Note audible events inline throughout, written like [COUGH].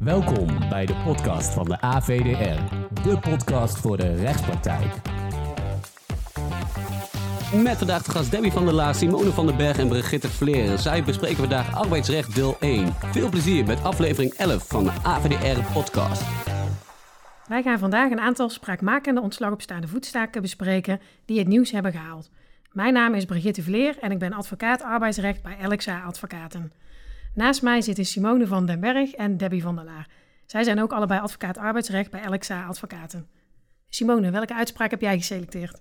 Welkom bij de podcast van de AVDR, de podcast voor de rechtspraktijk. Met vandaag de gast Debbie van der Laar, Simone van den Berg en Brigitte Vleren. Zij bespreken vandaag arbeidsrecht deel 1. Veel plezier met aflevering 11 van de AVDR podcast. Wij gaan vandaag een aantal spraakmakende ontslag op staande voetstaken bespreken die het nieuws hebben gehaald. Mijn naam is Brigitte Vleer en ik ben advocaat arbeidsrecht bij LXA Advocaten. Naast mij zitten Simone van den Berg en Debbie van der Laar. Zij zijn ook allebei advocaat arbeidsrecht bij LXA Advocaten. Simone, welke uitspraak heb jij geselecteerd?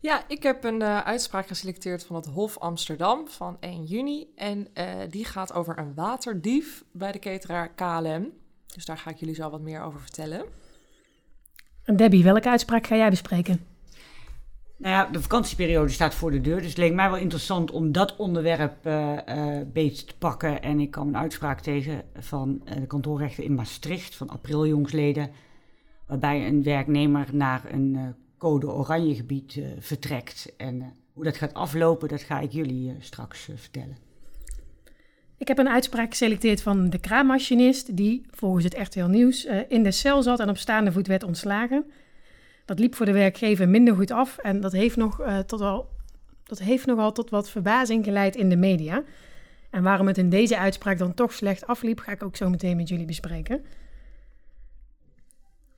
Ja, ik heb een uh, uitspraak geselecteerd van het Hof Amsterdam van 1 juni. En uh, die gaat over een waterdief bij de cateraar KLM. Dus daar ga ik jullie zo wat meer over vertellen. En Debbie, welke uitspraak ga jij bespreken? Nou ja, de vakantieperiode staat voor de deur. Dus het leek mij wel interessant om dat onderwerp uh, beter te pakken. En ik kwam een uitspraak tegen van uh, de kantoorrechter in Maastricht van april jongsleden. Waarbij een werknemer naar een code oranje gebied vertrekt. En hoe dat gaat aflopen, dat ga ik jullie straks vertellen. Ik heb een uitspraak geselecteerd van de kraammachinist, die volgens het RTL Nieuws in de cel zat en op staande voet werd ontslagen. Dat liep voor de werkgever minder goed af en dat heeft, nog, uh, tot dat heeft nogal tot wat verbazing geleid in de media. En waarom het in deze uitspraak dan toch slecht afliep, ga ik ook zo meteen met jullie bespreken.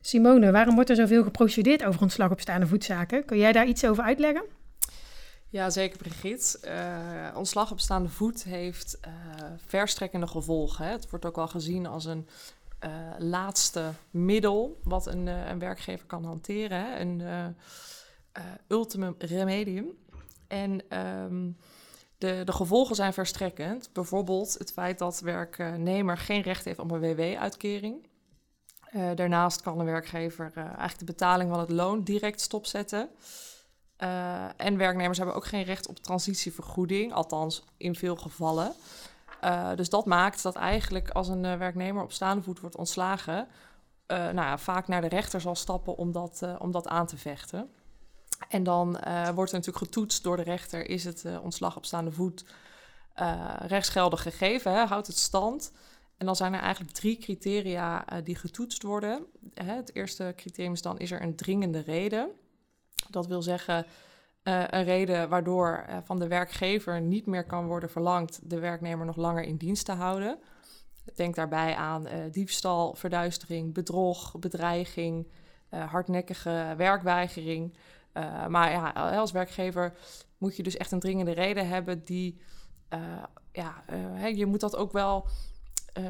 Simone, waarom wordt er zoveel geprocedeerd over ontslag op staande voetzaken? Kun jij daar iets over uitleggen? Ja, zeker Brigitte. Uh, ontslag op staande voet heeft uh, verstrekkende gevolgen. Hè. Het wordt ook wel gezien als een uh, laatste middel wat een, uh, een, werkgever kan hanteren. Een uh, ultimum remedium. En um, de, de gevolgen zijn verstrekkend. Bijvoorbeeld het feit dat werknemer geen recht heeft op een WW-uitkering. daarnaast kan een werkgever eigenlijk de betaling van het loon direct stopzetten. en werknemers hebben ook geen recht op transitievergoeding, althans in veel gevallen. Uh, dus dat maakt dat eigenlijk als een uh, werknemer op staande voet wordt ontslagen, uh, nou ja, vaak naar de rechter zal stappen om dat, om dat aan te vechten. En dan wordt er natuurlijk getoetst door de rechter, is het ontslag op staande voet rechtsgeldig gegeven, hè, houdt het stand. En dan zijn er eigenlijk drie criteria die getoetst worden. Hè, het eerste criterium is dan, is er een dringende reden? Dat wil zeggen, uh, een reden waardoor uh, van de werkgever niet meer kan worden verlangd de werknemer nog langer in dienst te houden. Denk daarbij aan uh, diefstal, verduistering, bedrog, bedreiging, hardnekkige werkweigering. maar ja, als werkgever moet je dus echt een dringende reden hebben die, ja, je moet dat ook wel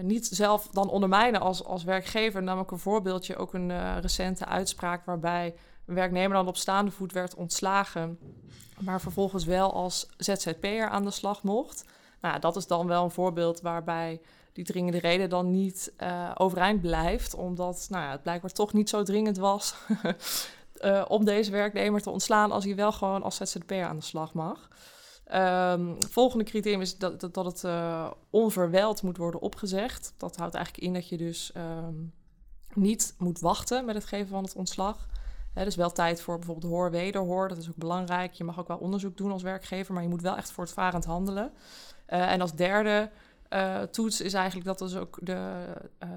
niet zelf dan ondermijnen als, als werkgever. Namelijk een voorbeeldje, ook een recente uitspraak waarbij een werknemer dan op staande voet werd ontslagen, maar vervolgens wel als ZZP'er aan de slag mocht. Nou, dat is dan wel een voorbeeld waarbij die dringende reden dan niet uh, overeind blijft, omdat nou ja, het blijkbaar toch niet zo dringend was uh, [LAUGHS] om deze werknemer te ontslaan als hij wel gewoon als ZZP'er aan de slag mag. Um, volgende criterium is dat, dat, het uh, onverwijld moet worden opgezegd. Dat houdt eigenlijk in dat je dus um, niet moet wachten met het geven van het ontslag. He, dus wel tijd voor bijvoorbeeld hoor, wederhoor. Dat is ook belangrijk. Je mag ook wel onderzoek doen als werkgever, maar je moet wel echt voortvarend handelen. Uh, en als derde uh, toets is eigenlijk dat dus ook de, uh,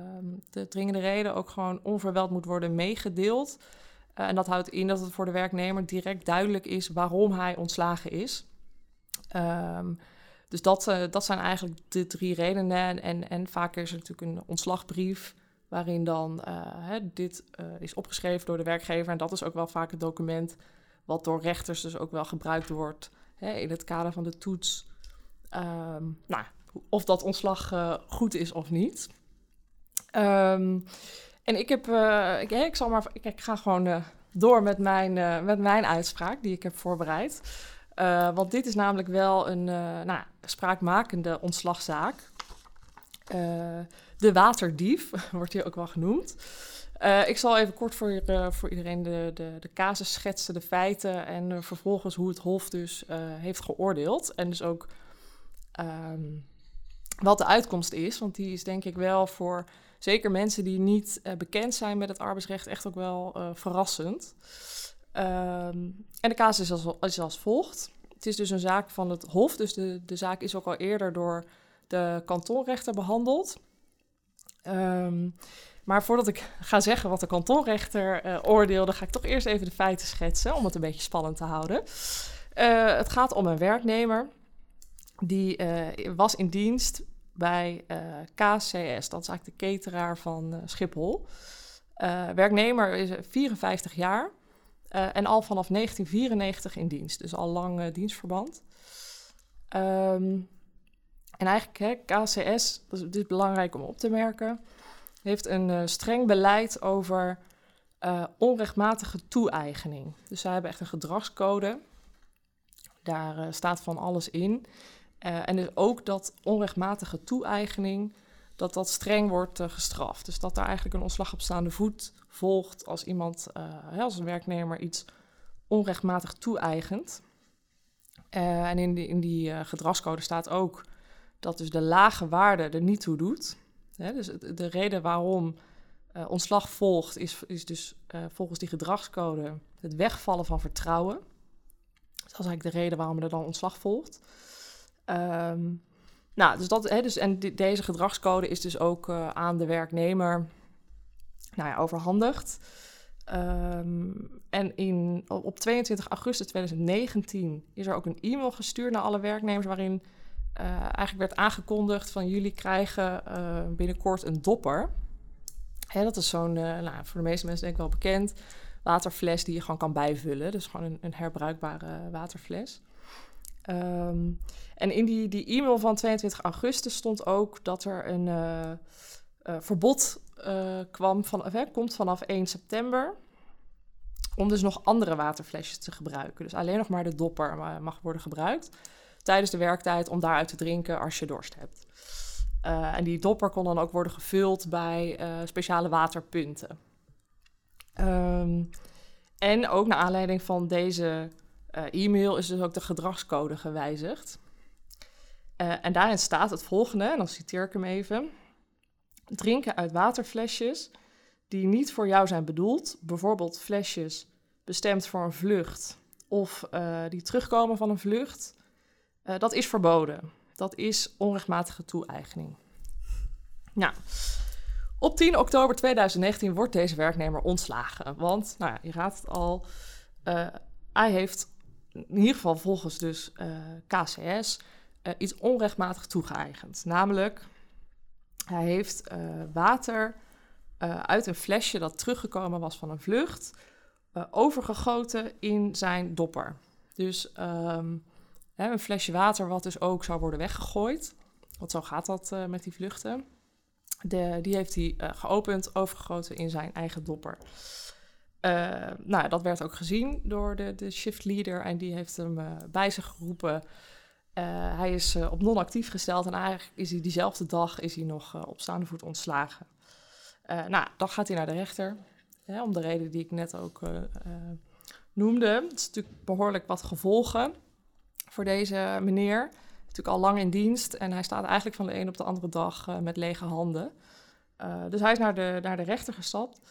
de dringende reden ook gewoon onverweld moet worden meegedeeld. Uh, en dat houdt in dat het voor de werknemer direct duidelijk is waarom hij ontslagen is. Um, dus dat, dat zijn eigenlijk de drie redenen. En, en vaak is er natuurlijk een ontslagbrief waarin dan uh, hè, dit uh, is opgeschreven door de werkgever. En dat is ook wel vaak het document wat door rechters dus ook wel gebruikt wordt hè, in het kader van de toets. Um, nou, of dat ontslag uh, goed is of niet. Um, en ik heb, ik, ik, zal maar, ik, ik ga gewoon door met mijn, met mijn uitspraak die ik heb voorbereid. want dit is namelijk wel een nou, spraakmakende ontslagzaak. Uh, de waterdief [LAUGHS] wordt hier ook wel genoemd. Uh, ik zal even kort voor, uh, voor iedereen de, de, de casus schetsen, de feiten en vervolgens hoe het Hof dus heeft geoordeeld. En dus ook um, wat de uitkomst is, want die is denk ik wel voor zeker mensen die niet bekend zijn met het arbeidsrecht echt ook wel verrassend. Um, en de casus is als, is als volgt. Het is dus een zaak van het Hof, dus de, de zaak is ook al eerder door de kantonrechter behandeld. Ehm, maar voordat ik ga zeggen wat de kantonrechter uh, oordeelde, ga ik toch eerst even de feiten schetsen om het een beetje spannend te houden. Uh, het gaat om een werknemer die uh, was in dienst bij KCS, dat is eigenlijk de cateraar van Schiphol. werknemer is 54 jaar en al vanaf 1994 in dienst, dus al lang dienstverband. Um, en eigenlijk, hè, KCS, dit is belangrijk om op te merken, heeft een uh, streng beleid over uh, onrechtmatige toe-eigening. Dus zij hebben echt een gedragscode. Daar uh, staat van alles in. en dus ook dat onrechtmatige toe-eigening, dat dat streng wordt gestraft. Dus dat daar eigenlijk een ontslag op staande voet volgt als iemand, als een werknemer iets onrechtmatig toe-eigent. en in die, in die gedragscode staat ook dat dus de lage waarde er niet toe doet. Hè, dus de reden waarom uh, ontslag volgt, is, is dus uh, volgens die gedragscode het wegvallen van vertrouwen. Dat is eigenlijk de reden waarom er dan ontslag volgt. Um, nou, dus dat, hè, dus, en deze gedragscode is dus ook uh, aan de werknemer nou ja, overhandigd. Um, en in, op 22 augustus 2019 is er ook een e-mail gestuurd naar alle werknemers waarin uh, eigenlijk werd aangekondigd van jullie krijgen uh, binnenkort een dopper. Hè, dat is zo'n, uh, nou, voor de meeste mensen denk ik wel bekend, waterfles die je gewoon kan bijvullen. Dus gewoon een, een herbruikbare waterfles. Um, en in die, die e-mail van 22 augustus stond ook dat er een verbod kwam van, komt vanaf 1 september om dus nog andere waterflesjes te gebruiken. Dus alleen nog maar de dopper mag worden gebruikt tijdens de werktijd om daaruit te drinken als je dorst hebt. Uh, en die dopper kon dan ook worden gevuld bij uh, speciale waterpunten. Um, en ook naar aanleiding van deze uh, e-mail is dus ook de gedragscode gewijzigd. en daarin staat het volgende, en dan citeer ik hem even. Drinken uit waterflesjes die niet voor jou zijn bedoeld, bijvoorbeeld flesjes bestemd voor een vlucht of die terugkomen van een vlucht, uh, dat is verboden. Dat is onrechtmatige toe-eigening. Nou, op 10 oktober 2019 wordt deze werknemer ontslagen. Want, nou ja, je raadt het al, uh, hij heeft in ieder geval volgens dus uh, KCS iets onrechtmatig toegeëigend. Namelijk, hij heeft water uit een flesje dat teruggekomen was van een vlucht overgegoten in zijn dopper. Dus um, Hè, een flesje water wat dus ook zou worden weggegooid. Want zo gaat dat uh, met die vluchten. De, die heeft hij uh, geopend, overgegoten in zijn eigen dopper. Uh, nou, dat werd ook gezien door de, de shift leader en die heeft hem bij zich geroepen. hij is op non-actief gesteld en eigenlijk is hij diezelfde dag is hij nog op staande voet ontslagen. nou, dan gaat hij naar de rechter. Hè, om de reden die ik net ook noemde. Het is natuurlijk behoorlijk wat gevolgen voor deze meneer. Natuurlijk al lang in dienst en hij staat eigenlijk van de een op de andere dag uh, met lege handen. Uh, dus hij is naar de, naar de rechter gestapt.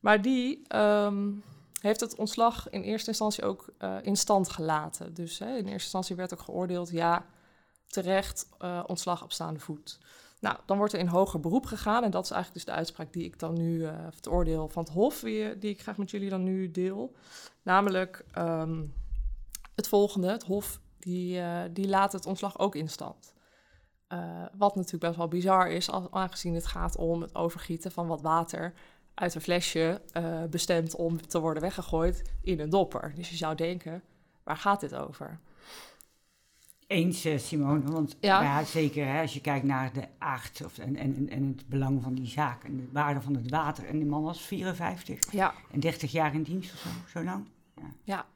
Maar die um, heeft het ontslag in eerste instantie ook uh, in stand gelaten. Dus hè, in eerste instantie werd ook geoordeeld, ja, terecht ontslag op staande voet. Nou, dan wordt er in hoger beroep gegaan. En dat is eigenlijk dus de uitspraak die ik dan nu, het oordeel van het Hof, die, die ik graag met jullie dan nu deel. Namelijk um, het volgende: het Hof die, uh, die laat het ontslag ook in stand. Uh, wat natuurlijk best wel bizar is, aangezien het gaat om het overgieten van wat water uit een flesje uh, bestemd om te worden weggegooid in een dopper. Dus je zou denken, waar gaat dit over? Eens, Simone, want ja. ja zeker hè, als je kijkt naar de aard of, en, en, en het belang van die zaak en de waarde van het water. En die man was 54 ja. en 30 jaar in dienst of zo, zo lang. Ja. ja.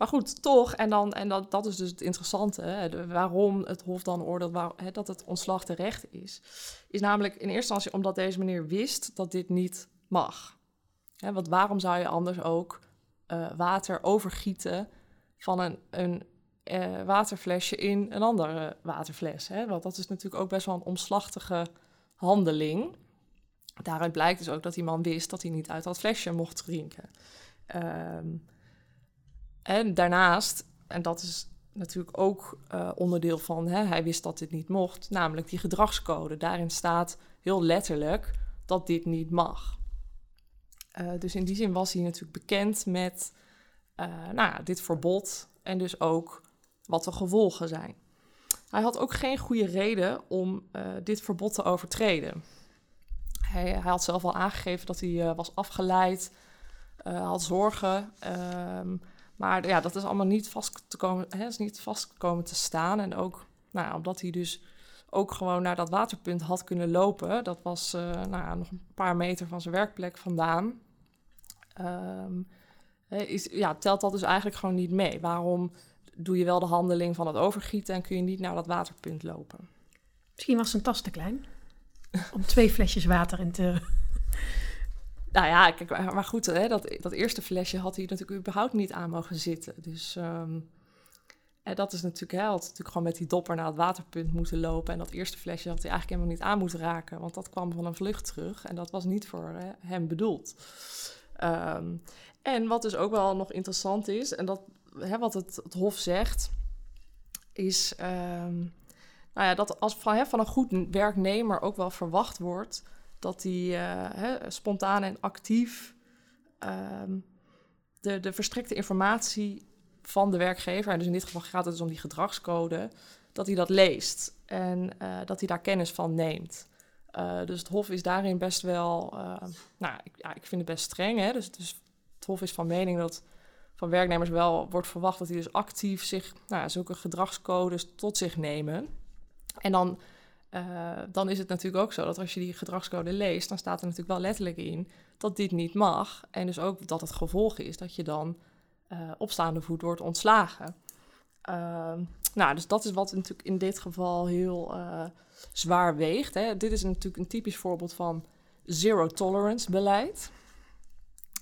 Maar goed, toch, en, dan, en dat, dat is dus het interessante, hè, waarom het Hof dan oordeelt hè, dat het ontslag terecht is, is namelijk in eerste instantie omdat deze meneer wist dat dit niet mag. Hè, want waarom zou je anders ook uh, water overgieten van een, een uh, waterflesje in een andere waterfles? Hè? Want dat is natuurlijk ook best wel een omslachtige handeling. Daaruit blijkt dus ook dat die man wist dat hij niet uit dat flesje mocht drinken. Um, en daarnaast, en dat is natuurlijk ook uh, onderdeel van, hè, hij wist dat dit niet mocht, namelijk die gedragscode. Daarin staat heel letterlijk dat dit niet mag. Uh, dus in die zin was hij natuurlijk bekend met uh, nou ja, dit verbod en dus ook wat de gevolgen zijn. Hij had ook geen goede reden om dit verbod te overtreden. Hij, hij, had zelf al aangegeven dat hij was afgeleid, had zorgen. Ehm, maar ja, dat is allemaal niet vast te komen, hè, is niet vast komen te staan. En ook, nou ja, omdat hij dus ook gewoon naar dat waterpunt had kunnen lopen. Dat was uh, nou ja, nog een paar meter van zijn werkplek vandaan. Um, is, ja, telt dat dus eigenlijk gewoon niet mee. Waarom doe je wel de handeling van het overgieten en kun je niet naar dat waterpunt lopen? Misschien was zijn tas te klein om twee flesjes water in te nou ja, kijk, maar goed, hè, dat, dat eerste flesje had hij natuurlijk überhaupt niet aan mogen zitten. Dus en dat is natuurlijk, hij had natuurlijk gewoon met die dopper naar het waterpunt moeten lopen. En dat eerste flesje had hij eigenlijk helemaal niet aan moeten raken, want dat kwam van een vlucht terug. En dat was niet voor hè, hem bedoeld. Um, en wat dus ook wel nog interessant is, en dat, hè, wat het, het Hof zegt, is um, nou ja, dat als van, hè, van een goed werknemer ook wel verwacht wordt dat hij uh, hè, spontaan en actief um, de, de verstrekte informatie van de werkgever, en dus in dit geval gaat het dus om die gedragscode, dat hij dat leest en uh, dat hij daar kennis van neemt. Uh, dus het Hof is daarin best wel, nou, ik, ja, ik vind het best streng. Hè? Dus, dus het Hof is van mening dat van werknemers wel wordt verwacht dat die dus actief zich, nou, zulke gedragscodes tot zich nemen. En dan uh, dan is het natuurlijk ook zo dat als je die gedragscode leest, dan staat er natuurlijk wel letterlijk in dat dit niet mag. En dus ook dat het gevolg is dat je dan uh, opstaande voet wordt ontslagen. Uh, nou, dus dat is wat natuurlijk in dit geval heel uh, zwaar weegt. Hè. Dit is natuurlijk een typisch voorbeeld van zero tolerance beleid.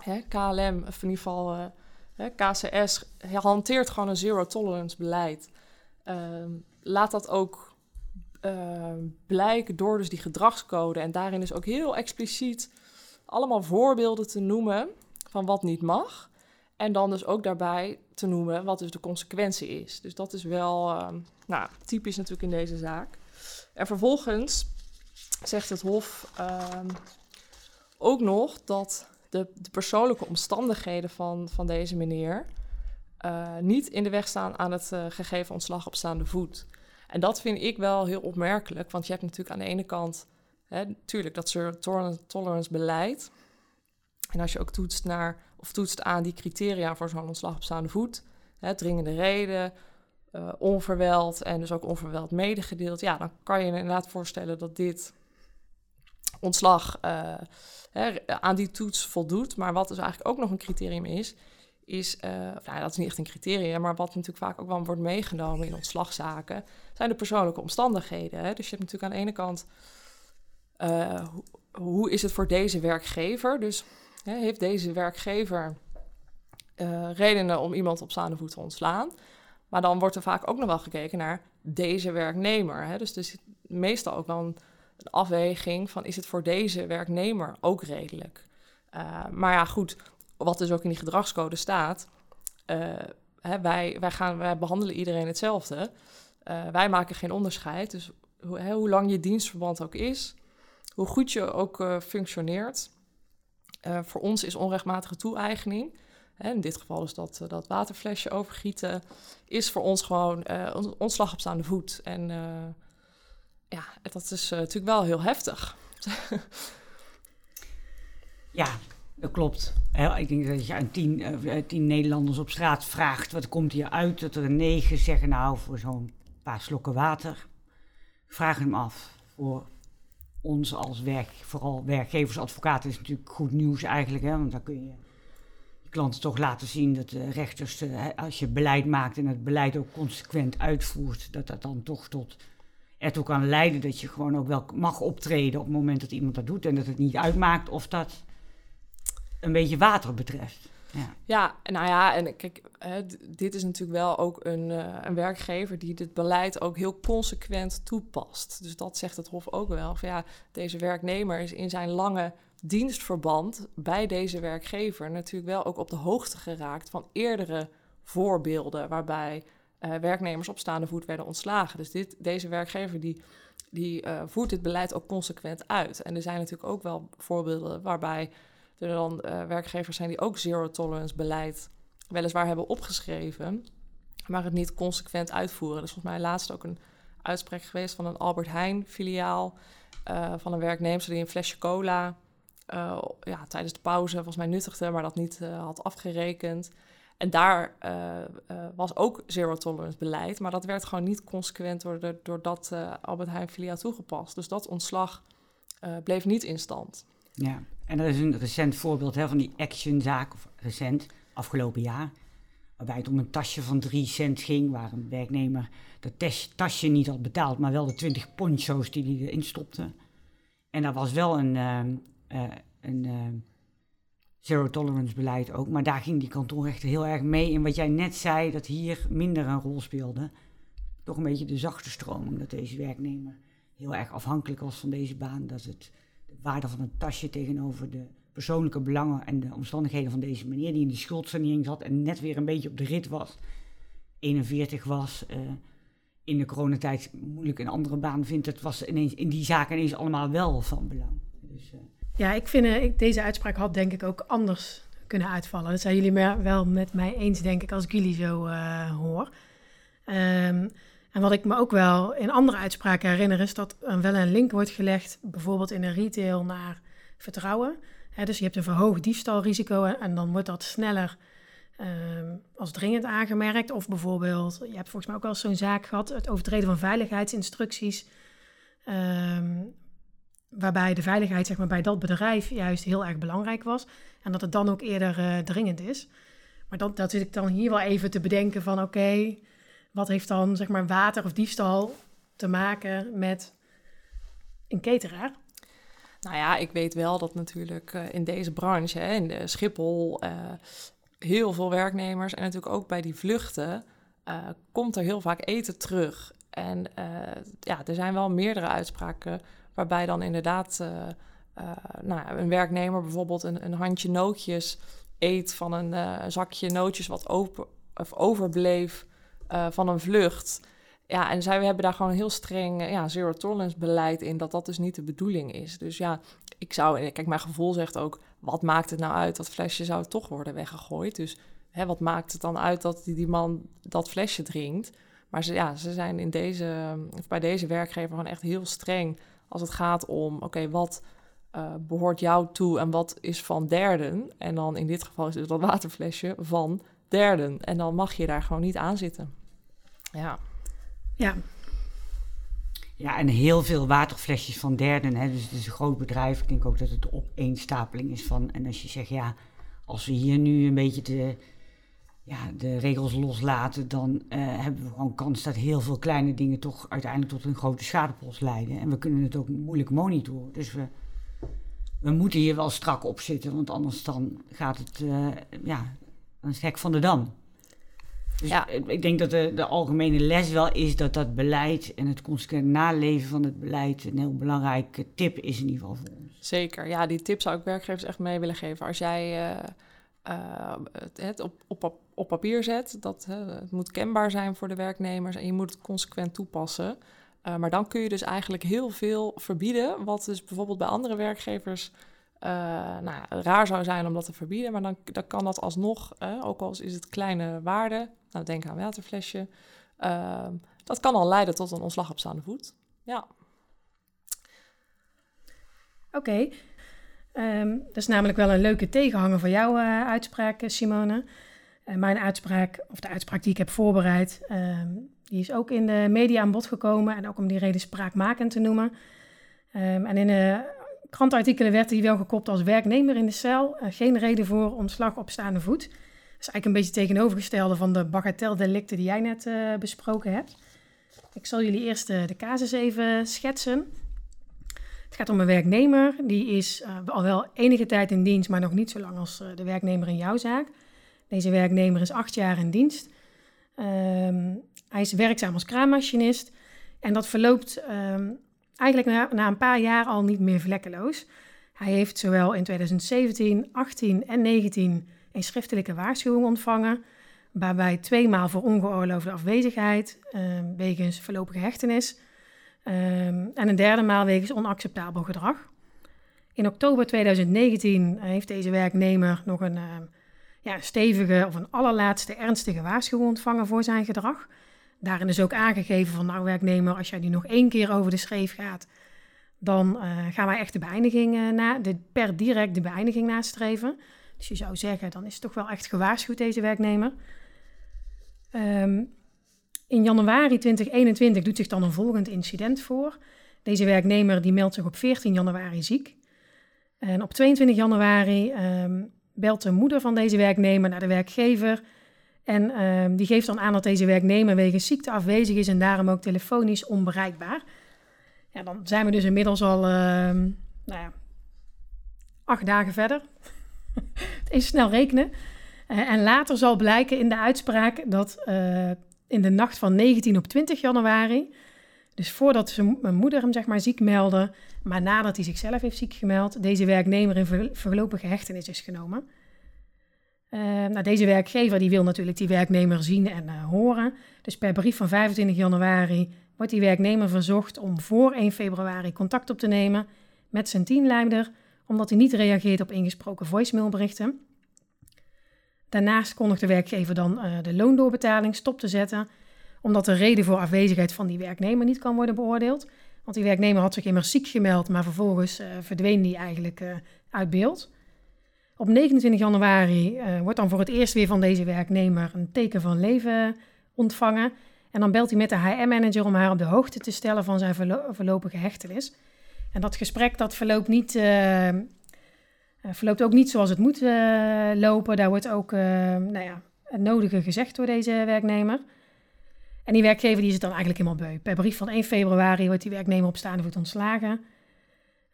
Hè, KLM, of in ieder geval KCS, hanteert gewoon een zero tolerance beleid. Ehm, laat dat ook blijken door dus die gedragscode. En daarin is ook heel expliciet allemaal voorbeelden te noemen van wat niet mag. En dan dus ook daarbij te noemen wat dus de consequentie is. Dus dat is wel uh, nou, typisch natuurlijk in deze zaak. En vervolgens zegt het Hof uh, ook nog dat de, de, persoonlijke omstandigheden van, van deze meneer uh, niet in de weg staan aan het uh, gegeven ontslag op staande voet. En dat vind ik wel heel opmerkelijk, want je hebt natuurlijk aan de ene kant, hè, dat zero tolerance beleid. En als je ook toetst naar, of toetst aan die criteria voor zo'n ontslag op staande voet, hè, dringende reden, uh, onverweld en dus ook onverweld medegedeeld, ja, dan kan je je inderdaad voorstellen dat dit ontslag uh, hè, aan die toets voldoet. Maar wat dus eigenlijk ook nog een criterium is, is, uh, nou, dat is niet echt een criterium, maar wat natuurlijk vaak ook wel wordt meegenomen in ontslagzaken, zijn de persoonlijke omstandigheden. Hè? Dus je hebt natuurlijk aan de ene kant, uh, hoe is het voor deze werkgever? Dus hè, heeft deze werkgever uh, redenen om iemand op staande voet te ontslaan? Maar dan wordt er vaak ook nog wel gekeken naar deze werknemer. Hè? Dus meestal ook wel een, een afweging van, is het voor deze werknemer ook redelijk? maar ja, goed, wat dus ook in die gedragscode staat, uh, hè, wij, wij, gaan, wij behandelen iedereen hetzelfde. Uh, wij maken geen onderscheid. Dus hoe, hoe lang je dienstverband ook is, hoe goed je ook uh, functioneert. voor ons is onrechtmatige toe-eigening, in dit geval is dat, dat waterflesje overgieten, is voor ons gewoon ontslag op staande voet. En ja, dat is natuurlijk wel heel heftig. [LAUGHS] ja, dat klopt. ik denk dat je aan tien, uh, tien Nederlanders op straat vraagt wat komt hier uit, dat er negen zeggen nou voor zo'n paar slokken water. Vraag hem af. Voor ons als werk, vooral werkgeversadvocaten is natuurlijk goed nieuws eigenlijk, hè, want dan kun je je klanten toch laten zien dat de rechters, uh, als je beleid maakt en het beleid ook consequent uitvoert, dat dat dan toch tot ertoe kan leiden dat je gewoon ook wel mag optreden op het moment dat iemand dat doet en dat het niet uitmaakt of dat een beetje water betreft. Ja. ja, nou ja, en kijk, dit is natuurlijk wel ook een, uh, een werkgever die dit beleid ook heel consequent toepast. Dus dat zegt het Hof ook wel. Van ja, deze werknemer is in zijn lange dienstverband bij deze werkgever natuurlijk wel ook op de hoogte geraakt van eerdere voorbeelden waarbij werknemers op staande voet werden ontslagen. Dus dit, deze werkgever die, die voert dit beleid ook consequent uit. En er zijn natuurlijk ook wel voorbeelden waarbij er dan werkgevers zijn die ook zero tolerance beleid weliswaar hebben opgeschreven, maar het niet consequent uitvoeren. Dus volgens mij laatst ook een uitspraak geweest van een Albert Heijn filiaal uh, van een werknemer die een flesje cola uh, ja, tijdens de pauze volgens mij nuttigde, maar dat niet had afgerekend. En daar was ook zero tolerance beleid, maar dat werd gewoon niet consequent door, de, door dat Albert Heijn filiaal toegepast. Dus dat ontslag bleef niet in stand. Ja, en er is een recent voorbeeld hè, van die actionzaak, of recent, afgelopen jaar. Waarbij het om een tasje van 3 cent ging, waar een werknemer dat tasje niet had betaald, maar wel de 20 poncho's die hij erin stopte. En dat was wel een, uh, uh, een uh, zero tolerance beleid ook. Maar daar ging die kantoorrechter heel erg mee in wat jij net zei, dat hier minder een rol speelde. Toch een beetje de zachte stroming, dat deze werknemer heel erg afhankelijk was van deze baan. Dat het de waarde van een tasje tegenover de persoonlijke belangen en de omstandigheden van deze meneer, die in de schuldsanering zat en net weer een beetje op de rit was, 41 was, uh, in de coronatijd moeilijk een andere baan vindt, het was ineens in die zaken ineens allemaal wel van belang. Dus, uh... Ja, ik vind uh, deze uitspraak had denk ik ook anders kunnen uitvallen. Dat zijn jullie wel met mij eens, denk ik, als ik jullie zo hoor. Um, en wat ik me ook wel in andere uitspraken herinner, is dat er wel een link wordt gelegd, bijvoorbeeld in de retail, naar vertrouwen dus je hebt een verhoogd diefstalrisico en, dan wordt dat sneller ehm, als dringend aangemerkt. Of bijvoorbeeld, je hebt volgens mij ook wel zo'n zaak gehad, het overtreden van veiligheidsinstructies. Ehm, waarbij de veiligheid zeg maar, bij dat bedrijf juist heel erg belangrijk was. En dat het dan ook eerder uh, dringend is. Maar dat, dat zit ik dan hier wel even te bedenken van oké, wat heeft dan zeg maar water of diefstal te maken met een cateraar? Nou ja, ik weet wel dat natuurlijk uh, in deze branche, hè, in de Schiphol, uh, heel veel werknemers en natuurlijk ook bij die vluchten, uh, komt er heel vaak eten terug. En ja, er zijn wel meerdere uitspraken waarbij dan inderdaad nou, een werknemer bijvoorbeeld een, een, handje nootjes eet van een zakje nootjes wat open, of overbleef van een vlucht. Ja, en zij hebben daar gewoon heel streng eh, ja, zero tolerance beleid in, dat dat dus niet de bedoeling is. Dus ja, ik zou, kijk, mijn gevoel zegt ook, wat maakt het nou uit? Dat flesje zou toch worden weggegooid. Dus hè, wat maakt het dan uit dat die, die man dat flesje drinkt? Maar ze, ja, ze zijn in deze, of bij deze werkgever gewoon echt heel streng als het gaat om, oké, wat uh, behoort jou toe en wat is van derden? En dan in dit geval is het dat waterflesje van derden. En dan mag je daar gewoon niet aan zitten. Ja. Ja. Ja, en heel veel waterflesjes van derden. Hè. Dus het is een groot bedrijf. Ik denk ook dat het de opeenstapeling is van. En als je zegt, ja, als we hier nu een beetje de, ja, de regels loslaten, dan uh, hebben we gewoon kans dat heel veel kleine dingen toch uiteindelijk tot een grote schadepost leiden. En we kunnen het ook moeilijk monitoren. Dus we, we moeten hier wel strak op zitten, want anders dan gaat het, uh, ja, een hek van de dam. Dus ja. ik denk dat de, de algemene les wel is dat dat beleid en het consequent naleven van het beleid een heel belangrijke tip is in ieder geval voor ons. Zeker, ja, die tip zou ik werkgevers echt mee willen geven. Als jij uh, uh, het op, op, op papier zet, dat uh, het moet kenbaar zijn voor de werknemers en je moet het consequent toepassen. maar dan kun je dus eigenlijk heel veel verbieden, wat dus bijvoorbeeld bij andere werkgevers uh, nou, raar zou zijn om dat te verbieden, maar dan, dan kan dat alsnog, ook al is het kleine waarde, nou, denk aan waterflesje, uh, dat kan al leiden tot een ontslag op staande voet. Ja. Oké, um, dat is namelijk wel een leuke tegenhanger van jouw uh, uitspraak, Simone. mijn uitspraak, of de uitspraak die ik heb voorbereid, ehm, die is ook in de media aan bod gekomen en ook om die reden spraakmakend te noemen. En in de krantartikelen werd hij wel gekopt als werknemer in de cel. Uh, geen reden voor ontslag op staande voet. Dat is eigenlijk een beetje tegenovergestelde van de bagatelle-delicten die jij net uh, besproken hebt. Ik zal jullie eerst uh, de casus even schetsen. Het gaat om een werknemer, die is al wel enige tijd in dienst, maar nog niet zo lang als de werknemer in jouw zaak. Deze werknemer is acht jaar in dienst. Um, hij is werkzaam als kraammachinist en dat verloopt um, eigenlijk na, na, een paar jaar al niet meer vlekkeloos. Hij heeft zowel in 2017, 18 en 19 een schriftelijke waarschuwing ontvangen, waarbij tweemaal voor ongeoorloofde afwezigheid, um, wegens voorlopige hechtenis, um, en een derde maal wegens onacceptabel gedrag. In oktober 2019 heeft deze werknemer nog een ja, stevige of een allerlaatste ernstige waarschuwing ontvangen voor zijn gedrag. Daarin is ook aangegeven van nou werknemer, als jij nu nog één keer over de schreef gaat, dan uh, gaan wij echt de beëindiging uh, na, de, per direct de beëindiging nastreven. Dus je zou zeggen, dan is het toch wel echt gewaarschuwd deze werknemer. Um, in januari 2021 doet zich dan een volgend incident voor. Deze werknemer die meldt zich op 14 januari ziek. En op 22 januari um, belt de moeder van deze werknemer naar de werkgever. En um, die geeft dan aan dat deze werknemer wegens ziekte afwezig is en daarom ook telefonisch onbereikbaar. Ja, dan zijn we dus inmiddels al uh, nou ja, acht dagen verder. [LAUGHS] het is snel rekenen. Uh, en later zal blijken in de uitspraak dat uh, in de nacht van 19 op 20 januari, dus voordat zijn moeder hem zeg maar ziek meldde, maar nadat hij zichzelf heeft ziek gemeld, deze werknemer in voorlopige hechtenis is genomen. Uh, nou, deze werkgever die wil natuurlijk die werknemer zien en uh, horen. Dus per brief van 25 januari wordt die werknemer verzocht om voor 1 februari contact op te nemen met zijn teamleider, omdat hij niet reageert op ingesproken voicemailberichten. Daarnaast kondigt de werkgever dan uh, de loondoorbetaling stop te zetten, omdat de reden voor afwezigheid van die werknemer niet kan worden beoordeeld. Want die werknemer had zich immers ziek gemeld, maar vervolgens verdween die eigenlijk uit beeld. Op 29 januari wordt dan voor het eerst weer van deze werknemer een teken van leven ontvangen. En dan belt hij met de HR-manager om haar op de hoogte te stellen van zijn voorlopige hechtenis. En dat gesprek dat verloopt, niet, uh, verloopt ook niet zoals het moet lopen. Daar wordt ook nou ja, het nodige gezegd door deze werknemer. En die werkgever die is dan eigenlijk helemaal beu. Per brief van 1 februari wordt die werknemer op staande voet ontslagen.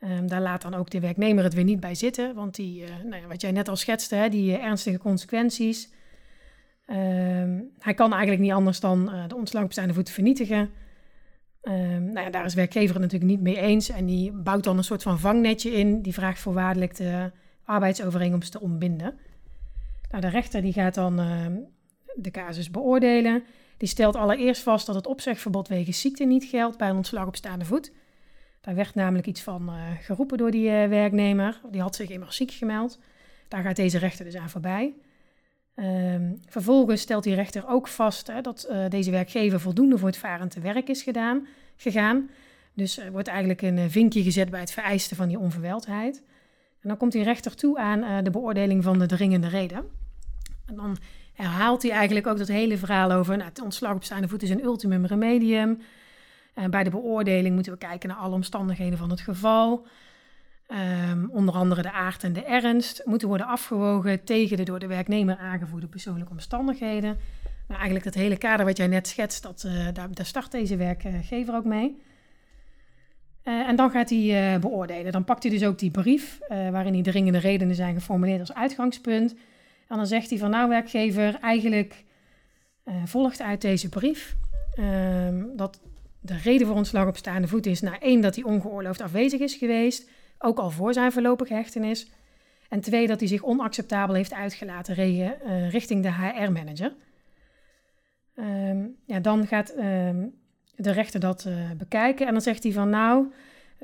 Um, daar laat dan ook de werknemer het weer niet bij zitten. Want die, nou ja, wat jij net al schetste, hè, die ernstige consequenties Um, hij kan eigenlijk niet anders dan uh, de ontslag op staande voet vernietigen. Um, nou ja, daar is werkgever het natuurlijk niet mee eens. En die bouwt dan een soort van vangnetje in. Die vraagt voorwaardelijk de arbeidsovereenkomst te ontbinden. Nou, de rechter die gaat dan de casus beoordelen. Die stelt allereerst vast dat het opzegverbod wegens ziekte niet geldt bij een ontslag op staande voet. Daar werd namelijk iets van uh, geroepen door die werknemer. Die had zich immers ziek gemeld. Daar gaat deze rechter dus aan voorbij. Um, vervolgens stelt die rechter ook vast hè, dat uh, deze werkgever voldoende voor het varen te werk is gedaan, gegaan. Dus er wordt eigenlijk een vinkje gezet bij het vereisten van die onverweldheid. En dan komt die rechter toe aan de beoordeling van de dringende reden. En dan herhaalt hij eigenlijk ook dat hele verhaal over nou, het ontslag op staande voet is een ultimum remedium. Bij de beoordeling moeten we kijken naar alle omstandigheden van het geval. Um, onder andere de aard en de ernst moeten worden afgewogen tegen de door de werknemer aangevoerde persoonlijke omstandigheden. Nou, eigenlijk dat hele kader wat jij net schetst, dat, uh, daar, daar, start deze werkgever ook mee. Uh, en dan gaat hij beoordelen. Dan pakt hij dus ook die brief waarin die dringende redenen zijn geformuleerd als uitgangspunt. En dan zegt hij van nou werkgever, eigenlijk volgt uit deze brief ehm, dat de reden voor ontslag op staande voet is, nou één, dat hij ongeoorloofd afwezig is geweest ook al voor zijn voorlopige hechtenis. En twee, dat hij zich onacceptabel heeft uitgelaten uh, richting de HR-manager. Ehm, ja, dan gaat um, de rechter dat uh, bekijken en dan zegt hij van nou,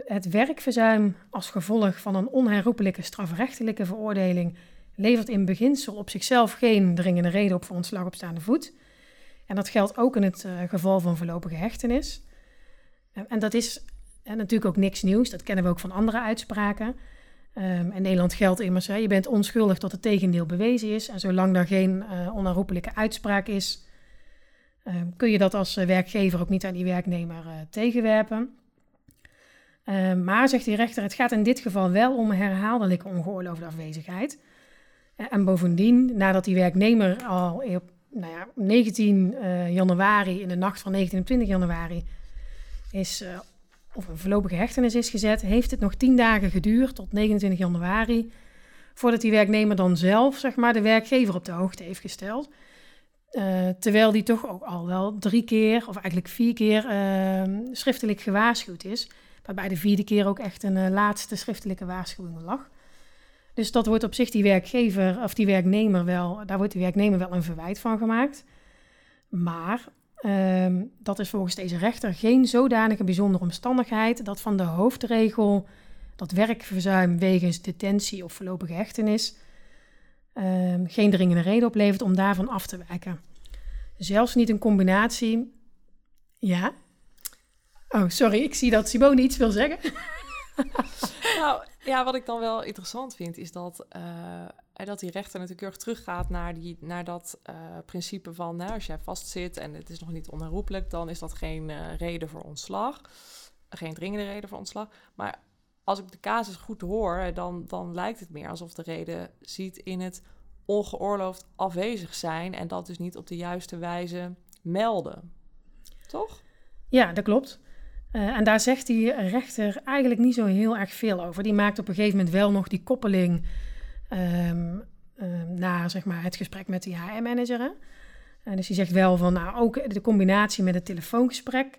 het werkverzuim als gevolg van een onherroepelijke strafrechtelijke veroordeling levert in beginsel op zichzelf geen dringende reden op voor ontslag op staande voet. En dat geldt ook in het uh, geval van voorlopige hechtenis. En dat is natuurlijk ook niks nieuws, dat kennen we ook van andere uitspraken. Um, in Nederland geldt immers, hè, je bent onschuldig tot het tegendeel bewezen is. En zolang er geen uh, onherroepelijke uitspraak is, um, kun je dat als uh, werkgever ook niet aan die werknemer uh, tegenwerpen. Um, maar, zegt die rechter, het gaat in dit geval wel om herhaaldelijke ongeoorloofde afwezigheid. en bovendien, nadat die werknemer al op nou ja, 19 januari, in de nacht van 19 en 20 januari, is of een voorlopige hechtenis is gezet, heeft het nog tien dagen geduurd tot 29 januari voordat die werknemer dan zelf zeg maar, de werkgever op de hoogte heeft gesteld. Uh, terwijl die toch ook al wel drie keer, of eigenlijk vier keer, uh, schriftelijk gewaarschuwd is. Waarbij de vierde keer ook echt een laatste schriftelijke waarschuwing lag. Dus dat wordt op zich die werkgever of die werknemer wel, daar wordt die werknemer wel een verwijt van gemaakt. Maar ehm, dat is volgens deze rechter geen zodanige bijzondere omstandigheid dat van de hoofdregel dat werkverzuim wegens detentie of voorlopige hechtenis ehm, geen dringende reden oplevert om daarvan af te wijken. Zelfs niet een combinatie. Ja. Oh, sorry, ik zie dat Simone iets wil zeggen. [LAUGHS] nou, ja, wat ik dan wel interessant vind, is dat, uh, dat die rechter natuurlijk heel erg teruggaat naar, die, naar dat uh, principe van, als jij vastzit en het is nog niet onherroepelijk, dan is dat geen uh, reden voor ontslag. Geen dringende reden voor ontslag. Maar als ik de casus goed hoor, dan, dan lijkt het meer alsof de reden ziet in het ongeoorloofd afwezig zijn en dat dus niet op de juiste wijze melden. Toch? Ja, dat klopt. Uh, en daar zegt die rechter eigenlijk niet zo heel erg veel over. Die maakt op een gegeven moment wel nog die koppeling um, naar zeg maar, het gesprek met de HR-manager. Uh, dus die zegt wel van, nou, ook de combinatie met het telefoongesprek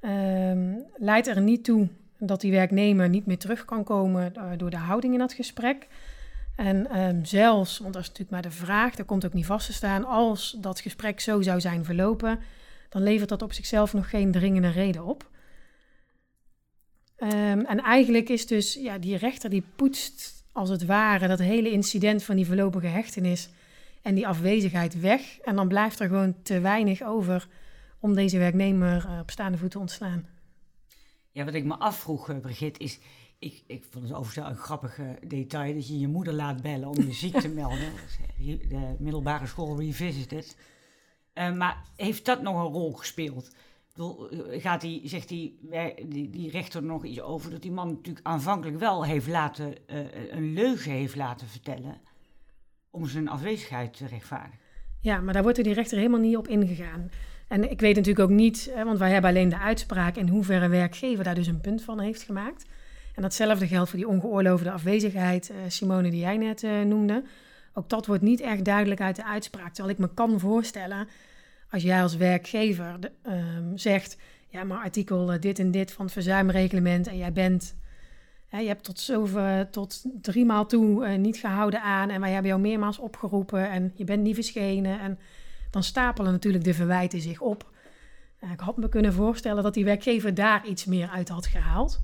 um, leidt er niet toe dat die werknemer niet meer terug kan komen uh, door de houding in dat gesprek. En zelfs, want dat is natuurlijk maar de vraag, daar komt ook niet vast te staan, als dat gesprek zo zou zijn verlopen, dan levert dat op zichzelf nog geen dringende reden op. En eigenlijk is dus ja, die rechter die poetst als het ware dat hele incident van die voorlopige hechtenis en die afwezigheid weg. En dan blijft er gewoon te weinig over om deze werknemer uh, op staande voet te ontslaan. Ja, wat ik me afvroeg, uh, Brigitte, is. Ik, ik vond het overigens een grappig uh, detail dat je je moeder laat bellen om je ziek te [LAUGHS] melden. De middelbare school revisited. maar heeft dat nog een rol gespeeld? Eh, gaat die, zegt die, die, die rechter er nog iets over dat die man natuurlijk aanvankelijk wel heeft laten, uh, een leugen heeft laten vertellen om zijn afwezigheid te rechtvaardigen. Ja, maar daar wordt die rechter helemaal niet op ingegaan. En ik weet natuurlijk ook niet, want wij hebben alleen de uitspraak in hoeverre werkgever daar dus een punt van heeft gemaakt. En datzelfde geldt voor die ongeoorloofde afwezigheid, Simone, die jij net noemde. Ook dat wordt niet erg duidelijk uit de uitspraak. Terwijl ik me kan voorstellen als jij als werkgever um, zegt, ja, maar artikel uh, dit en dit van het verzuimreglement en jij bent, hè, je hebt tot, zoveel, tot drie maal toe uh, niet gehouden aan en wij hebben jou meermaals opgeroepen en je bent niet verschenen en dan stapelen natuurlijk de verwijten zich op. Uh, ik had me kunnen voorstellen dat die werkgever daar iets meer uit had gehaald.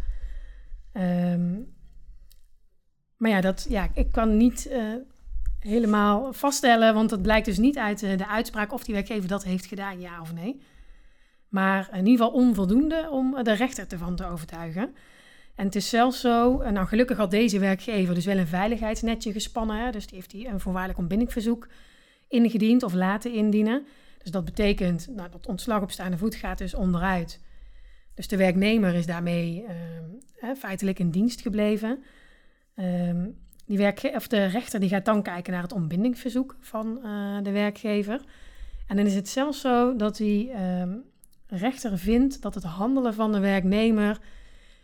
Um, maar ja, dat, ja, ik kan niet helemaal vaststellen, want het blijkt dus niet uit eh, de uitspraak of die werkgever dat heeft gedaan, ja of nee. Maar in ieder geval onvoldoende om de rechter ervan te overtuigen. En het is zelfs zo, eh, nou gelukkig had deze werkgever dus wel een veiligheidsnetje gespannen. Hè, dus die heeft hij een voorwaardelijk ontbindingverzoek ingediend of laten indienen. Dus dat betekent, nou, dat ontslag op staande voet gaat dus onderuit. Dus de werknemer is daarmee uh, feitelijk in dienst gebleven. Um, die werk, of de rechter die gaat dan kijken naar het ontbindingsverzoek van uh, de werkgever. En dan is het zelfs zo dat die uh, rechter vindt dat het handelen van de werknemer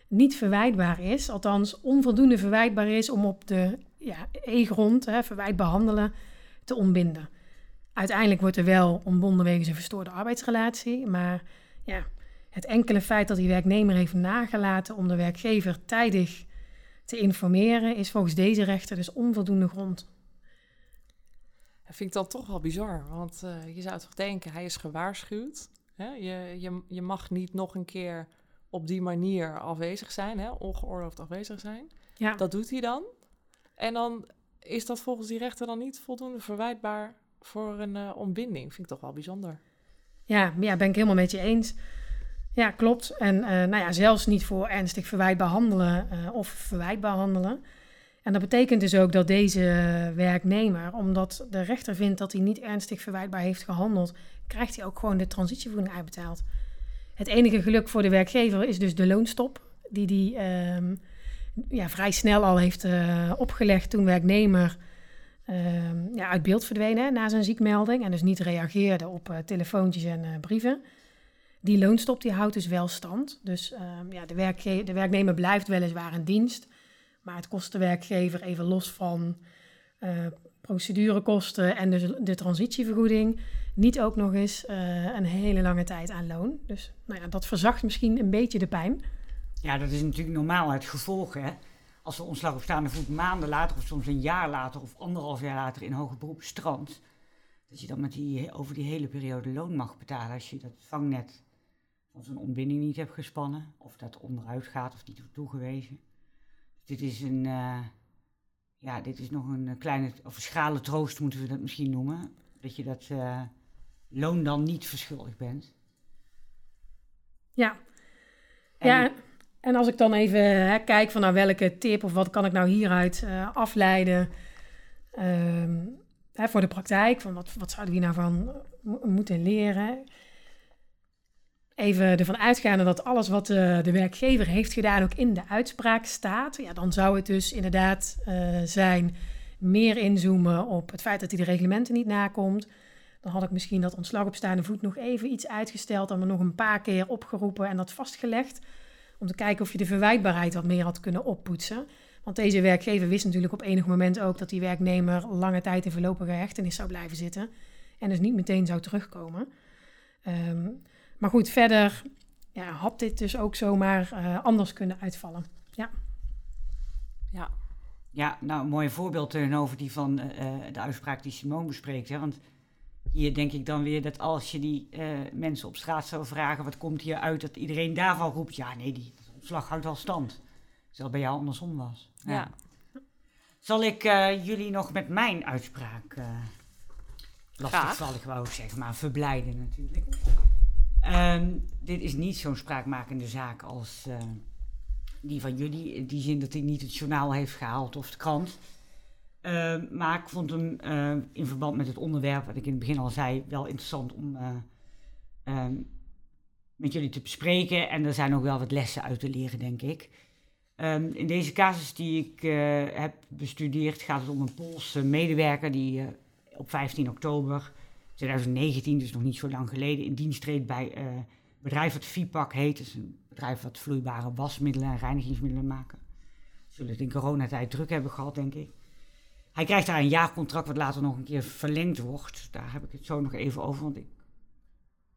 niet verwijtbaar is. Althans, onvoldoende verwijtbaar is om op de ja, E-grond, verwijtbaar handelen, te ontbinden. Uiteindelijk wordt er wel ontbonden wegens een verstoorde arbeidsrelatie. Maar ja, het enkele feit dat die werknemer heeft nagelaten om de werkgever tijdig te informeren is volgens deze rechter dus onvoldoende grond. Dat vind ik dan toch wel bizar, want uh, je zou toch denken, hij is gewaarschuwd. Hè? Je, je, je mag niet nog een keer op die manier afwezig zijn, hè? ongeoorloofd afwezig zijn. Ja. Dat doet hij dan. En dan is dat volgens die rechter dan niet voldoende verwijtbaar voor een uh, ontbinding. Vind ik toch wel bijzonder. Ja, ja, ben ik helemaal met je eens. Ja, klopt. En uh, nou ja, zelfs niet voor ernstig verwijtbaar handelen uh, of verwijtbaar handelen. En dat betekent dus ook dat deze werknemer, omdat de rechter vindt dat hij niet ernstig verwijtbaar heeft gehandeld, krijgt hij ook gewoon de transitievergoeding uitbetaald. Het enige geluk voor de werkgever is dus de loonstop, die hij um, ja, vrij snel al heeft uh, opgelegd toen werknemer um, ja, uit beeld verdwenen na zijn ziekmelding en dus niet reageerde op telefoontjes en brieven. Die loonstop die houdt dus wel stand. Dus um, ja, de, werknemer blijft weliswaar in dienst. Maar het kost de werkgever even los van uh, procedurekosten en dus de transitievergoeding. Niet ook nog eens uh, een hele lange tijd aan loon. Dus nou ja, dat verzacht misschien een beetje de pijn. Ja, dat is natuurlijk normaal het gevolg. Hè? als de ontslag op staande voet maanden later of soms een jaar later of anderhalf jaar later in hoger beroep strandt, dat je dan met die, over die hele periode loon mag betalen als je dat vangnet van zo'n ontbinding niet hebt gespannen, of dat onderuit gaat of niet wordt toegewezen. Dit is een, uh, ja, dit is nog een kleine, of een schrale troost moeten we dat misschien noemen, dat je dat uh, loon dan niet verschuldigd bent. Ja. En, ja, en als ik dan even hè, kijk van nou welke tip of wat kan ik nou hieruit uh, afleiden um, hè, voor de praktijk, van wat, wat zouden we hier nou van moeten leren? Even ervan uitgaande dat alles wat de, de, werkgever heeft gedaan ook in de uitspraak staat, ja, dan zou het dus inderdaad uh, zijn meer inzoomen op het feit dat hij de reglementen niet nakomt. Dan had ik misschien dat ontslag op staande voet nog even iets uitgesteld, dan we nog een paar keer opgeroepen en dat vastgelegd. Om te kijken of je de verwijtbaarheid wat meer had kunnen oppoetsen. Want deze werkgever wist natuurlijk op enig moment ook dat die werknemer lange tijd in voorlopige hechtenis zou blijven zitten. En dus niet meteen zou terugkomen. Um, maar goed, verder ja, had dit dus ook zomaar uh, anders kunnen uitvallen. Ja. Ja. Ja, nou, een mooi voorbeeld over die van uh, de uitspraak die Simone bespreekt. Hè? Want hier denk ik dan weer dat als je die uh, mensen op straat zou vragen, wat komt hier uit, dat iedereen daarvan roept, ja nee, die ontslag houdt al stand. Terwijl bij jou andersom was. Ja. ja. Zal ik uh, jullie nog met mijn uitspraak, uh, lastigvallig wou ik zeggen, maar verblijden natuurlijk. Um, dit is niet zo'n spraakmakende zaak als die van jullie, in die zin dat hij niet het journaal heeft gehaald of de krant. Uh, maar ik vond hem uh, in verband met het onderwerp, wat ik in het begin al zei, wel interessant om uh, met jullie te bespreken. En er zijn nog wel wat lessen uit te leren, denk ik. In deze casus die ik heb bestudeerd gaat het om een Poolse medewerker die op 15 oktober 2019, dus nog niet zo lang geleden, in dienst treedt bij een bedrijf wat FIPAC heet. Dat is een bedrijf wat vloeibare wasmiddelen en reinigingsmiddelen maken. Zullen het in coronatijd druk hebben gehad, denk ik. Hij krijgt daar een jaarcontract wat later nog een keer verlengd wordt. Daar heb ik het zo nog even over, want ik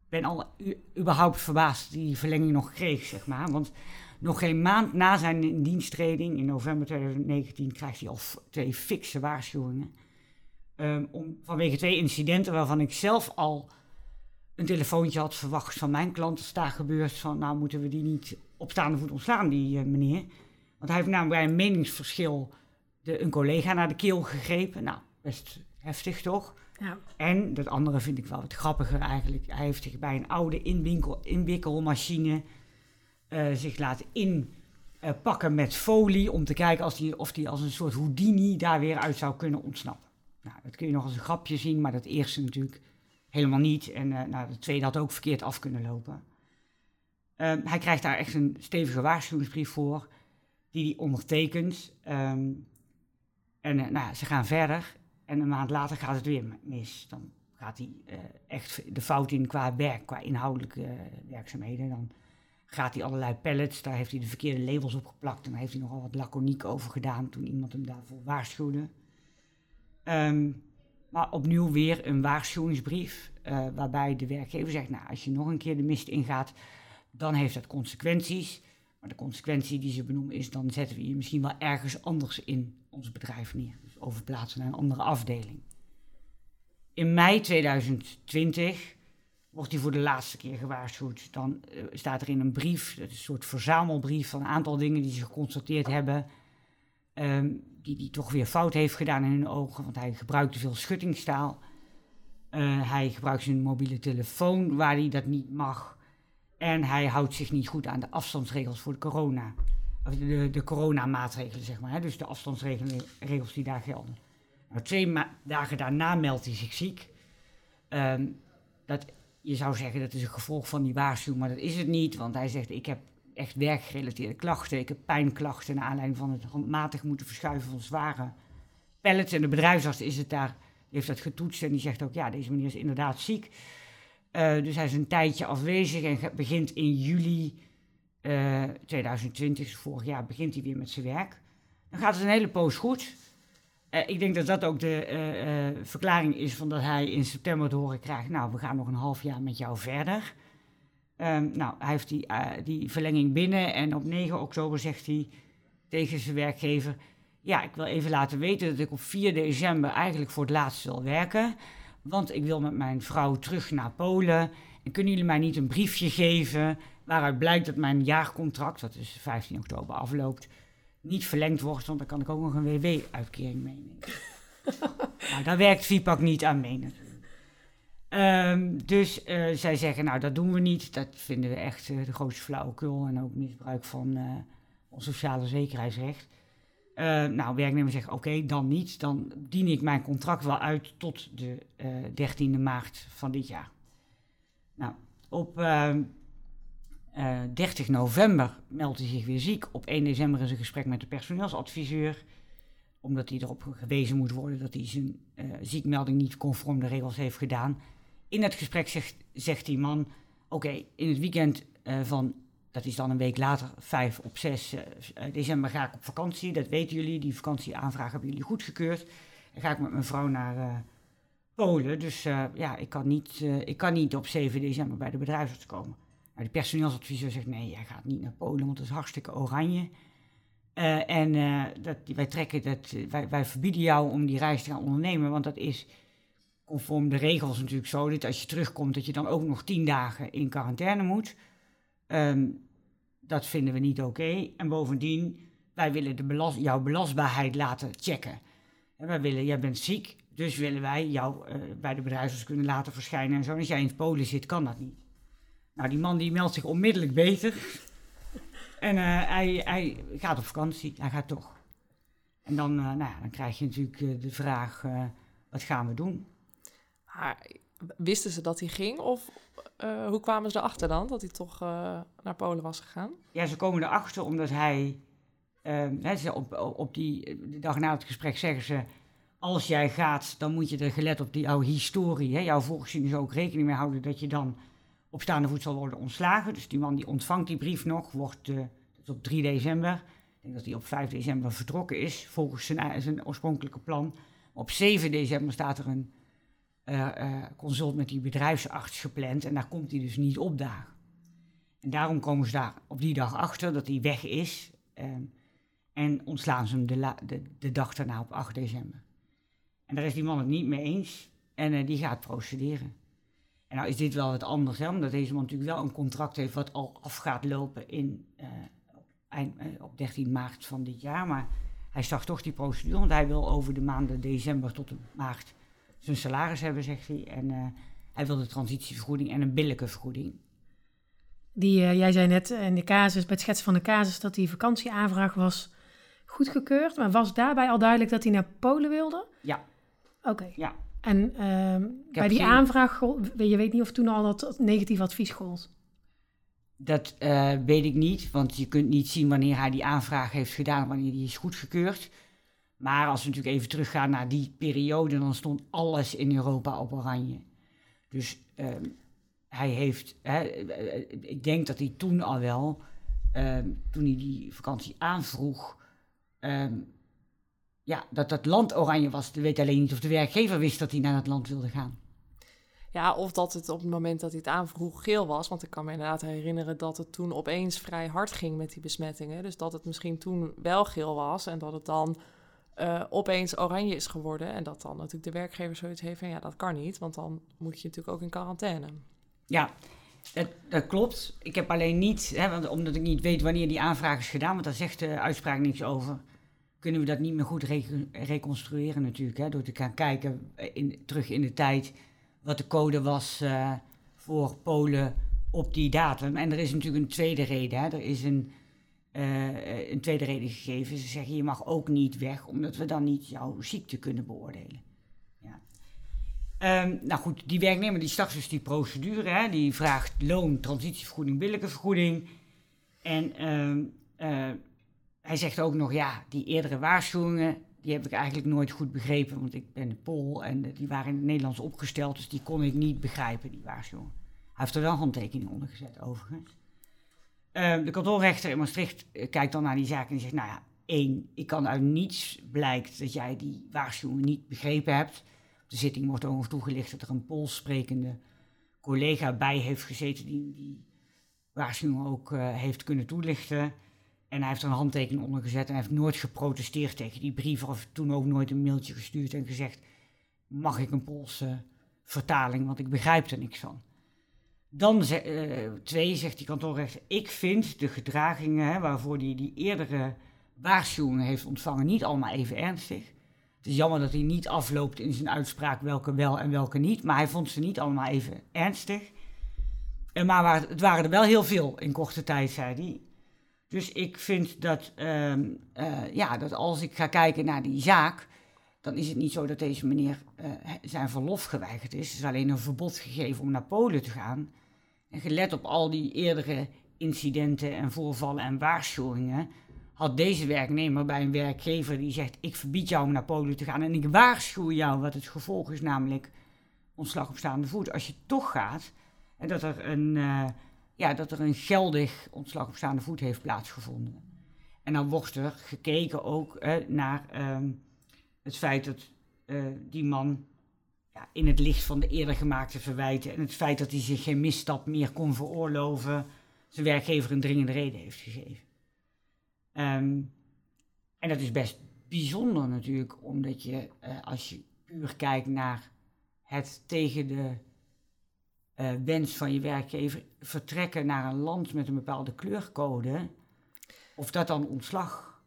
ben al überhaupt verbaasd die verlenging nog kreeg, zeg maar. Want nog geen maand na zijn diensttreding, in november 2019, krijgt hij al twee fikse waarschuwingen. Um, om, vanwege twee incidenten waarvan ik zelf al een telefoontje had verwacht van mijn klant. Is daar gebeurd van, nou moeten we die niet op staande voet ontslaan, die uh, meneer. Want hij heeft namelijk bij een meningsverschil de, een collega naar de keel gegrepen. Nou, best heftig toch? Ja. En dat andere vind ik wel wat grappiger eigenlijk. Hij heeft zich bij een oude inwinkel, inwikkelmachine uh, zich laten inpakken uh, met folie om te kijken als die, of hij als een soort Houdini daar weer uit zou kunnen ontsnappen. Nou, dat kun je nog als een grapje zien, maar dat eerste natuurlijk helemaal niet. En uh, nou, de tweede had ook verkeerd af kunnen lopen. Ehm, hij krijgt daar echt een stevige waarschuwingsbrief voor, die hij ondertekent. Um, en uh, nou, ze gaan verder en een maand later gaat het weer mis. Dan gaat hij uh, echt de fout in qua werk, qua inhoudelijke werkzaamheden. Dan gaat hij allerlei pallets, daar heeft hij de verkeerde labels op geplakt. En daar heeft hij nogal wat laconiek over gedaan toen iemand hem daarvoor waarschuwde. Um, maar opnieuw weer een waarschuwingsbrief, waarbij de werkgever zegt, nou, als je nog een keer de mist ingaat, dan heeft dat consequenties. Maar de consequentie die ze benoemen is, dan zetten we je misschien wel ergens anders in ons bedrijf neer. Dus overplaatsen naar een andere afdeling. In mei 2020 wordt hij voor de laatste keer gewaarschuwd. Dan uh, staat er in een brief, dat is een soort verzamelbrief van een aantal dingen die ze geconstateerd hebben. Um, die hij toch weer fout heeft gedaan in hun ogen, want hij gebruikte veel schuttingstaal. Uh, hij gebruikt zijn mobiele telefoon waar hij dat niet mag. En hij houdt zich niet goed aan de afstandsregels voor de corona de, de coronamaatregelen, zeg maar. Hè, dus de afstandsregels die daar gelden. Twee dagen daarna meldt hij zich ziek. Um, dat, je zou zeggen dat is een gevolg van die waarschuwing, maar dat is het niet. Want hij zegt, ik heb echt werkgerelateerde klachten. Ik heb pijnklachten naar aanleiding van het handmatig moeten verschuiven van zware pallets. En de bedrijfsarts is het daar, heeft dat getoetst en die zegt ook, ja, deze meneer is inderdaad ziek. Uh, dus hij is een tijdje afwezig en begint in juli 2020, eh, dus vorig jaar, begint hij weer met zijn werk. Dan gaat het een hele poos goed. Uh, ik denk dat dat ook de verklaring is van dat hij in september te horen krijgt... nou, we gaan nog een half jaar met jou verder. Um, nou, hij heeft die, die verlenging binnen en op 9 oktober zegt hij... tegen zijn werkgever: Ja, ik wil even laten weten dat ik op 4 december eigenlijk voor het laatst wil werken. Want ik wil met mijn vrouw terug naar Polen. En kunnen jullie mij niet een briefje geven waaruit blijkt dat mijn jaarcontract, dat is 15 oktober afloopt, niet verlengd wordt, want dan kan ik ook nog een WW-uitkering meenemen. [LAUGHS] nou, daar werkt VIPAC niet aan mee natuurlijk. Ehm, dus eh, zij zeggen, nou dat doen we niet. Dat vinden we echt eh, de grootste flauwekul en ook misbruik van uh, ons sociale zekerheidsrecht. nou, werknemer zegt, oké, dan niet. Dan dien ik mijn contract wel uit tot de 13e maart van dit jaar. Nou, op 30 november meldt hij zich weer ziek. Op 1 december is een gesprek met de personeelsadviseur omdat hij erop gewezen moet worden dat hij zijn ziekmelding niet conform de regels heeft gedaan. In het gesprek zegt, die man: Oké, in het weekend uh, van, dat is dan een week later, 5 op 6 uh, eh, december, ga ik op vakantie. Dat weten jullie, die vakantieaanvraag hebben jullie goedgekeurd. Dan ga ik met mijn vrouw naar Polen. Dus ja, ik kan, niet, ik kan niet op 7 december bij de bedrijfsarts komen. Maar de personeelsadviseur zegt: Nee, jij gaat niet naar Polen, want dat is hartstikke oranje. en dat, wij, trekken dat, wij, wij verbieden jou om die reis te gaan ondernemen, want dat is conform de regels natuurlijk zo dat als je terugkomt, dat je dan ook nog tien dagen in quarantaine moet. Ehm, dat vinden we niet oké. En bovendien, wij willen de jouw belastbaarheid laten checken. En wij willen, jij bent ziek, dus willen wij jou uh, bij de bedrijfsarts kunnen laten verschijnen en zo. Als jij in Polen zit, kan dat niet. Nou, die man die meldt zich onmiddellijk beter. en uh, hij, hij gaat op vakantie, hij gaat toch. En dan, uh, nou dan krijg je natuurlijk de vraag, wat gaan we doen? Wisten ze dat hij ging? Of uh, hoe kwamen ze erachter dan, dat hij toch uh, naar Polen was gegaan? Ja, ze komen erachter omdat hij... Uh, ze op, op die de dag na het gesprek zeggen ze... Als jij gaat, dan moet je er gelet op die, jouw historie, hè, jouw volksgeschiedenis ook rekening mee houden... dat je dan op staande voet zal worden ontslagen. Dus die man die ontvangt die brief nog, wordt uh, op 3 december... Ik denk dat hij op 5 december vertrokken is, volgens zijn, zijn oorspronkelijke plan. Op 7 december staat er een uh, consult met die bedrijfsarts gepland en daar komt hij dus niet opdagen. En daarom komen ze daar op die dag achter dat hij weg is ehm, en ontslaan ze hem de, de, dag daarna op 8 december. En daar is die man het niet mee eens en uh, die gaat procederen. En nou is dit wel wat anders, omdat deze man natuurlijk wel een contract heeft wat al af gaat lopen in, eind, op 13 maart van dit jaar. Maar hij start toch die procedure, want hij wil over de maanden december tot maart zijn salaris hebben, zegt hij. En uh, hij wil de transitievergoeding en een billijke vergoeding. Die, uh, jij zei net in de casus, bij het schetsen van de casus, dat die vakantieaanvraag was goedgekeurd. Maar was daarbij al duidelijk dat hij naar Polen wilde? Ja. Oké. Ja. En uh, bij die aanvraag, je weet niet of toen al dat negatief advies gold? Dat uh, weet ik niet, want je kunt niet zien wanneer hij die aanvraag heeft gedaan, wanneer die is goedgekeurd. Maar als we natuurlijk even teruggaan naar die periode, dan stond alles in Europa op oranje. Dus um, hij heeft, hè, ik denk dat hij toen al wel, um, toen hij die vakantie aanvroeg, um, ja, dat dat land oranje was. Weet alleen niet of de werkgever wist dat hij naar dat land wilde gaan. Ja, of dat het op het moment dat hij het aanvroeg geel was. Want ik kan me inderdaad herinneren dat het toen opeens vrij hard ging met die besmettingen. Dus dat het misschien toen wel geel was en dat het dan uh, opeens oranje is geworden. En dat dan natuurlijk de werkgever zoiets heeft van ja, dat kan niet, want dan moet je natuurlijk ook in quarantaine. Ja, dat, dat klopt. Ik heb alleen niet, hè, want, omdat ik niet weet wanneer die aanvraag is gedaan, want daar zegt de uitspraak niks over. Kunnen we dat niet meer goed reconstrueren natuurlijk, hè, door te gaan kijken in, terug in de tijd wat de code was uh, voor Polen op die datum. En er is natuurlijk een tweede reden. Hè. Er is een uh, een tweede reden gegeven. Ze zeggen je mag ook niet weg, omdat we dan niet jouw ziekte kunnen beoordelen. Ja. Um, nou goed, die werknemer die start dus die procedure. Hè, die vraagt loon, transitievergoeding, billijke vergoeding. En um, uh, hij zegt ook nog, ja, die eerdere waarschuwingen, die heb ik eigenlijk nooit goed begrepen, want ik ben een Pool en die waren in het Nederlands opgesteld, dus die kon ik niet begrijpen, die waarschuwingen. Hij heeft er wel handtekening onder gezet, overigens. Uh, de kantoorrechter in Maastricht eh, kijkt dan naar die zaak en zegt: Nou ja, één, ik kan uit niets blijkt dat jij die waarschuwing niet begrepen hebt. De zitting wordt nog toegelicht dat er een Pools sprekende collega bij heeft gezeten die die waarschuwing ook uh, heeft kunnen toelichten. En hij heeft er een handtekening onder gezet en heeft nooit geprotesteerd tegen die brief. Of toen ook nooit een mailtje gestuurd en gezegd: Mag ik een Poolse vertaling? Want ik begrijp er niks van. Dan uh, twee, zegt die kantoorrechter: Ik vind de gedragingen hè, waarvoor hij die eerdere waarschuwingen heeft ontvangen niet allemaal even ernstig. Het is jammer dat hij niet afloopt in zijn uitspraak welke wel en welke niet. Maar hij vond ze niet allemaal even ernstig. Maar het waren er wel heel veel in korte tijd, zei hij. Dus ik vind dat, uh, uh, ja, dat als ik ga kijken naar die zaak, dan is het niet zo dat deze meneer uh, zijn verlof geweigerd is. Er is alleen een verbod gegeven om naar Polen te gaan. En gelet op al die eerdere incidenten en voorvallen en waarschuwingen, had deze werknemer bij een werkgever die zegt: Ik verbied jou om naar Polen te gaan en ik waarschuw jou wat het gevolg is, namelijk ontslag op staande voet. Als je toch gaat, en dat er een, uh, ja, dat er een geldig ontslag op staande voet heeft plaatsgevonden. En dan wordt er gekeken ook naar um, het feit dat uh, die man ja, in het licht van de eerder gemaakte verwijten en het feit dat hij zich geen misstap meer kon veroorloven, zijn werkgever een dringende reden heeft gegeven. Um, en dat is best bijzonder natuurlijk, omdat je, als je puur kijkt naar het tegen de uh, wens van je werkgever vertrekken naar een land met een bepaalde kleurcode, of dat dan ontslag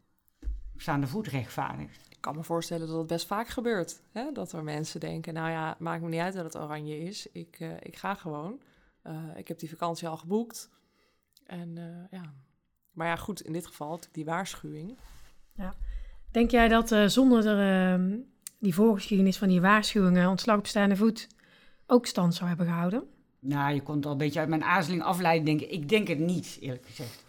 staande voet rechtvaardigt. Ik kan me voorstellen dat het best vaak gebeurt. Hè? Dat er mensen denken, nou ja, maakt me niet uit dat het oranje is. Ik, uh, ik ga gewoon. Uh, ik heb die vakantie al geboekt. En ja. Maar ja, goed, in dit geval die waarschuwing. Ja. Denk jij dat zonder er, ehm, die voorgeschiedenis van die waarschuwingen ontslag op staande voet ook stand zou hebben gehouden? Nou, je kon het al een beetje uit mijn aarzeling afleiden. Denk, ik denk het niet, eerlijk gezegd.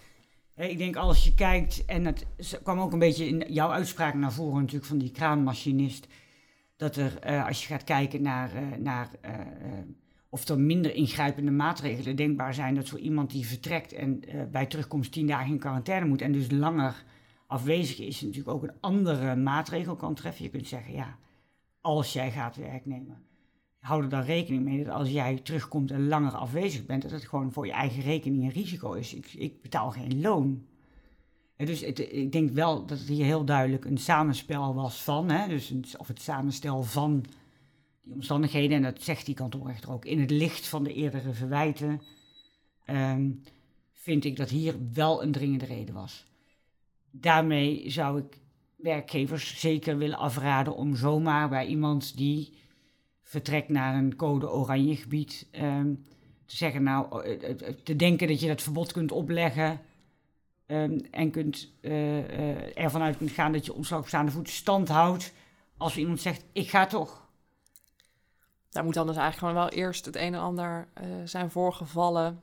Ik denk als je kijkt, en het kwam ook een beetje in jouw uitspraak naar voren natuurlijk van die kraanmachinist. Dat er, uh, als je gaat kijken naar, uh, naar uh, of er minder ingrijpende maatregelen denkbaar zijn. Dat zo iemand die vertrekt en bij terugkomst tien dagen in quarantaine moet en dus langer afwezig is, natuurlijk ook een andere maatregel kan treffen. Je kunt zeggen, ja, als jij gaat werknemen hou er dan rekening mee dat als jij terugkomt en langer afwezig bent, dat het gewoon voor je eigen rekening een risico is. Ik, ik betaal geen loon. En dus ik denk wel dat het hier heel duidelijk een samenspel was van, hè, dus of het samenstel van die omstandigheden, en dat zegt die kantoorrechter ook, in het licht van de eerdere verwijten, um, vind ik dat hier wel een dringende reden was. Daarmee zou ik werkgevers zeker willen afraden om zomaar bij iemand die vertrekt naar een code oranje gebied. Um, te zeggen, nou, eh, eh, eh, te denken dat je dat verbod kunt opleggen. Um, en kunt, uh, ervan uit kunt gaan dat je ontslag op staande voet stand houdt. Als iemand zegt, ik ga toch. Daar moet dan dus eigenlijk gewoon wel eerst het een en ander uh, zijn voorgevallen.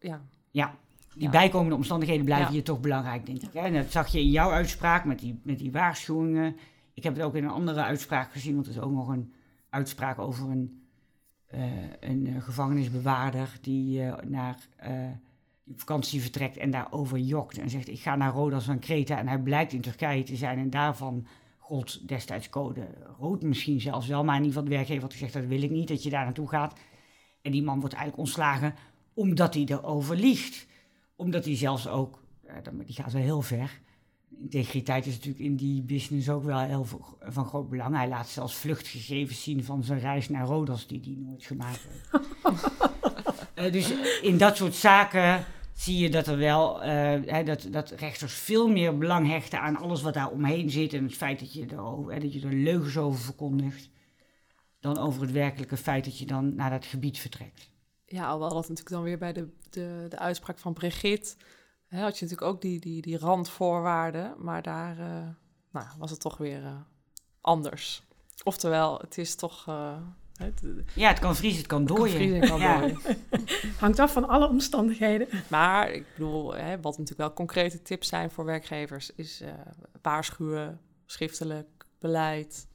Ja. ja, die ja. bijkomende omstandigheden blijven ja. hier toch belangrijk, denk ik. Hè? En dat zag je in jouw uitspraak met die, met die waarschuwingen. Ik heb het ook in een andere uitspraak gezien, want er is ook nog een uitspraak over een, uh, een gevangenisbewaarder die uh, naar vakantie vertrekt en daarover jokt en zegt ik ga naar Rodas van Kreta en hij blijkt in Turkije te zijn en daarvan gold destijds code rood misschien zelfs wel, maar in ieder geval de werkgever had gezegd dat wil ik niet dat je daar naartoe gaat. En die man wordt eigenlijk ontslagen omdat hij erover liegt. Omdat hij zelfs ook, die gaat wel heel ver, integriteit is natuurlijk in die business ook wel heel van groot belang. Hij laat zelfs vluchtgegevens zien van zijn reis naar Rodos, die hij nooit gemaakt heeft. uh, [LAUGHS] dus in dat soort zaken zie je dat er wel, uh, hè, dat, dat rechters veel meer belang hechten aan alles wat daar omheen zit. En het feit dat je er, hè, dat je er leugens over verkondigt, dan over het werkelijke feit dat je dan naar dat gebied vertrekt. Ja, alhoewel dat natuurlijk dan weer bij de, de, de uitspraak van Brigitte Hè, had je natuurlijk ook die, die, die randvoorwaarden, maar daar uh, nou, was het toch weer uh, anders. Oftewel, het is toch... Uh, het, ja, het kan vriezen, het kan dooien. Het kan ja. [LAUGHS] Hangt af van alle omstandigheden. [LAUGHS] Maar ik bedoel, hè, wat natuurlijk wel concrete tips zijn voor werkgevers... is waarschuwen, schriftelijk, beleid...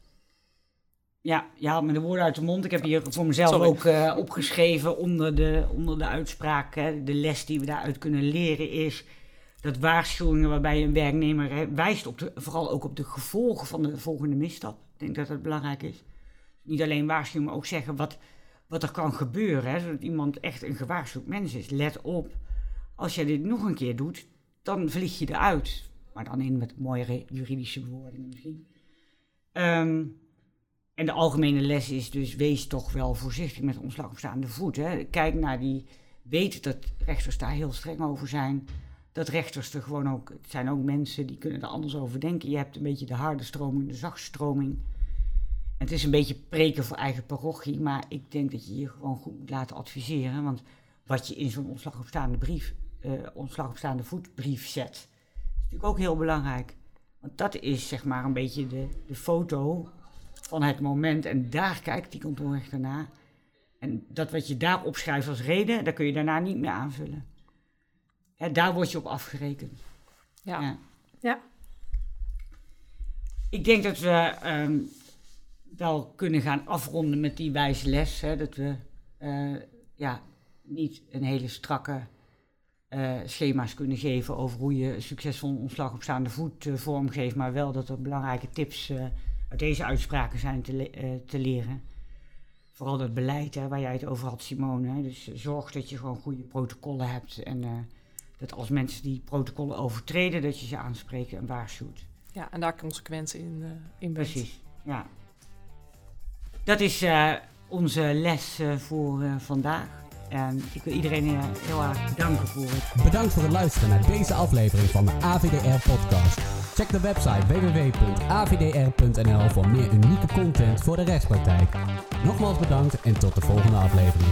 Ja, je haalt me de woorden uit de mond. Ik heb hier voor mezelf Sorry. ook uh, opgeschreven onder de, onder de uitspraak. Hè, de les die we daaruit kunnen leren is dat waarschuwingen waarbij een werknemer wijst op de, vooral ook op de gevolgen van de volgende misstap. Ik denk dat dat belangrijk is. Niet alleen waarschuwen, maar ook zeggen wat, wat er kan gebeuren. Hè, zodat iemand echt een gewaarschuwd mens is. Let op, als jij dit nog een keer doet, dan vlieg je eruit. Maar dan in met mooiere juridische bewoordingen misschien. Ehm, en de algemene les is dus, wees toch wel voorzichtig met ontslag op staande voet. Hè. Kijk naar die, weet dat rechters daar heel streng over zijn. Dat rechters er gewoon ook, het zijn ook mensen die kunnen er anders over denken. Je hebt een beetje de harde stroming, de zachte stroming. Het is een beetje preken voor eigen parochie, maar ik denk dat je je gewoon goed moet laten adviseren. Want wat je in zo'n ontslag op staande brief, uh, ontslag op staande voetbrief zet, is natuurlijk ook heel belangrijk. Want dat is zeg maar een beetje de, de foto van het moment. En daar kijkt die kantoorrechter naar. En dat wat je daar opschrijft als reden, daar kun je daarna niet meer aanvullen. daar word je op afgerekend. Ja. ja. ja. Ik denk dat we um, wel kunnen gaan afronden met die wijze les. Hè, dat we uh, ja, niet een hele strakke uh, schema's kunnen geven over hoe je succesvol ontslag op staande voet uh, vormgeeft, maar wel dat er belangrijke tips uit deze uitspraken zijn te, te leren. Vooral dat beleid hè, waar jij het over had, Simone. Hè. Dus zorg dat je gewoon goede protocollen hebt en dat als mensen die protocollen overtreden, dat je ze aanspreekt en waarschuwt. Ja, en daar consequenties in, in Precies, ja. Dat is uh, onze les uh, voor uh, vandaag. En ik wil iedereen heel erg bedanken voor het. Bedankt voor het luisteren naar deze aflevering van de AVDR-podcast. Check de website www.avdr.nl voor meer unieke content voor de rechtspraktijk. Nogmaals bedankt en tot de volgende aflevering.